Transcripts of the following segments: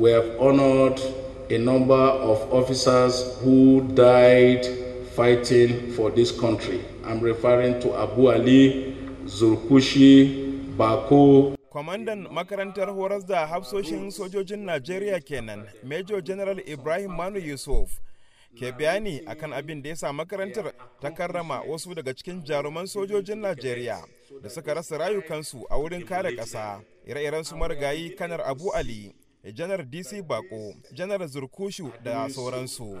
We have honored a number of officers who died fighting for this country. I'm referring to Abu Ali, Zulkushi, Bako. Kwamandan makarantar horas da hafsoshin sojojin Najeriya kenan, Major General Ibrahim Manu Yusuf. ke bayani akan abin da ya sa makarantar ta karrama wasu daga cikin jaruman sojojin Najeriya da suka rasa rayukansu a wurin kare ƙasa ire-iren su marigayi kanar Abu Ali janar dc bako janar zurkushu da sauransu.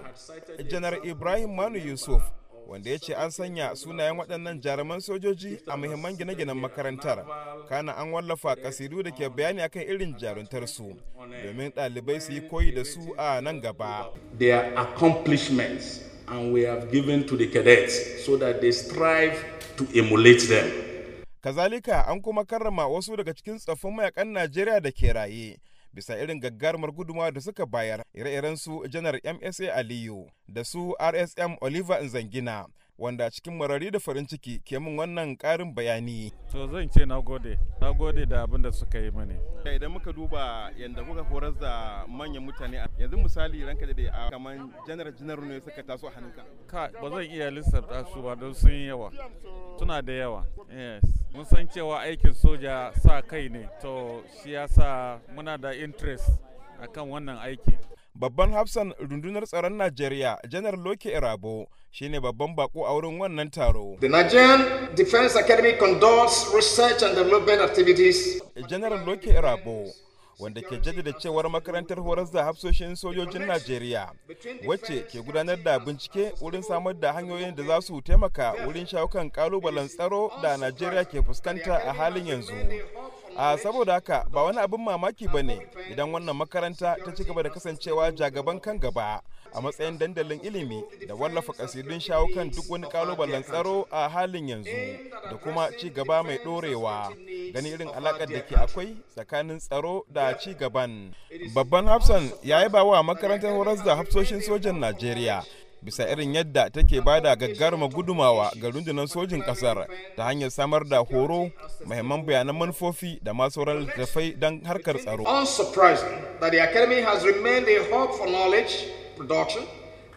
Janar ibrahim manu yusuf wanda ya ce an sanya sunayen waɗannan jaruman sojoji a muhimman gine-ginen makarantar. Kana an wallafa kasidu da ke bayani akan irin jaruntarsu domin ɗalibai su yi koyi da su a nan gaba. Their accomplishments and we have given to the cadets so that they strive to emulate them. Kazalika an kuma karrama wasu daga cikin tsoffin mayaƙan najeriya da ke raye. Bisa irin gaggarumar gudunmawa da suka bayar. Ire-iren su janar msa aliyu da su rsm oliver nzangina wanda cikin marari da farin ciki ke min wannan karin bayani. To zan ce na gode, na gode da abin da suka yi mani. Idan muka duba yadda kuka horar da manyan mutane yanzu misali ranka da a kamar janar janar ne suka taso a hannunka. Ka ba zan iya lissafta su ba don sun yi yawa. Suna da yawa. Yes. Mun san cewa aikin soja sa kai ne. To shi yasa muna da interest akan wannan aiki. Babban hafsan rundunar tsaron Najeriya janar Loke Irabo shine babban bako a wurin wannan taro. The Nigerian Defense Academy conducts research and development activities. Janar Loke Irabo wanda ke jaddada cewar makarantar horas da hafsoshin sojojin Najeriya wacce ke gudanar da bincike wurin samar da hanyoyin da za su taimaka wurin shawo kan kalubalen tsaro da Najeriya ke fuskanta a halin yanzu. A saboda haka ba wani abin mamaki ba ne idan wannan makaranta ta ci gaba da kasancewa jagaban kan gaba a matsayin dandalin ilimi da wallafa kasidun shawo kan duk wani kalubalen tsaro a halin yanzu da kuma ci gaba mai dorewa gani irin alakar da ke akwai tsakanin tsaro da ci gaban. Babban hafsan ya yi ba wa makarantar horas da hafsoshin sojan najeriya bisa irin yadda take ba da gaggaruma gudumawa ga rundunar sojin ƙasar ta hanyar samar da horo mahimman bayanan manufofi da masu sauran littattafai don harkar tsaro.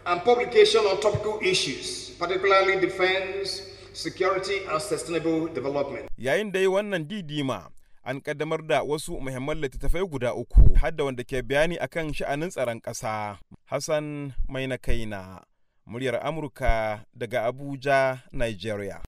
And publication on topical issues, particularly defense, security, and sustainable development. Yayin da yi wannan didima, an kaddamar da wasu muhimman littattafai guda uku, hadda wanda ke bayani akan sha'anin tsaron ƙasa. Hassan Mai na kaina. Muryar Amurka daga Abuja, Nigeria.